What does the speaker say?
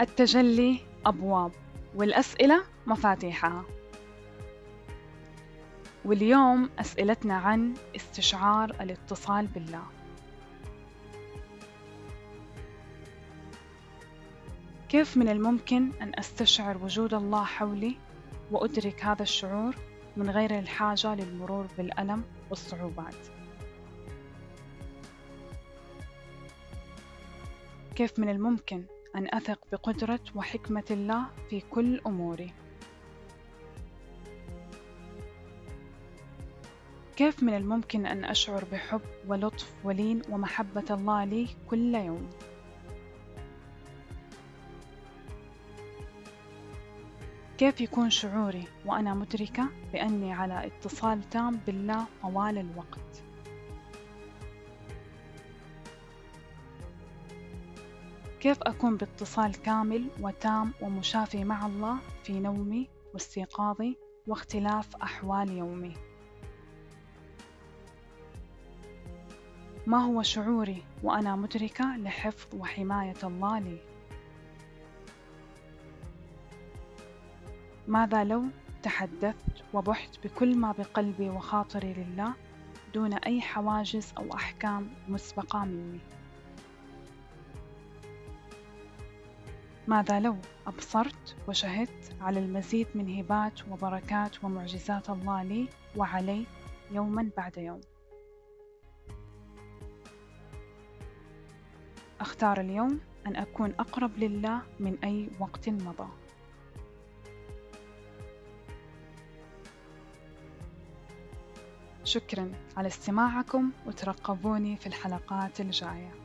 التجلي أبواب والأسئلة مفاتيحها. واليوم أسئلتنا عن استشعار الاتصال بالله. كيف من الممكن أن أستشعر وجود الله حولي وأدرك هذا الشعور من غير الحاجة للمرور بالألم والصعوبات؟ كيف من الممكن أن أثق بقدرة وحكمة الله في كل أموري. كيف من الممكن أن أشعر بحب ولطف ولين ومحبة الله لي كل يوم؟ كيف يكون شعوري وأنا مدركة بأني على اتصال تام بالله طوال الوقت؟ كيف أكون باتصال كامل وتام ومشافي مع الله في نومي واستيقاظي واختلاف أحوال يومي؟ ما هو شعوري وأنا مدركة لحفظ وحماية الله لي؟ ماذا لو تحدثت وبحت بكل ما بقلبي وخاطري لله دون أي حواجز أو أحكام مسبقة مني؟ ماذا لو أبصرت وشهدت على المزيد من هبات وبركات ومعجزات الله لي وعلي يوما بعد يوم؟ أختار اليوم أن أكون أقرب لله من أي وقت مضى. شكرا على استماعكم وترقبوني في الحلقات الجاية.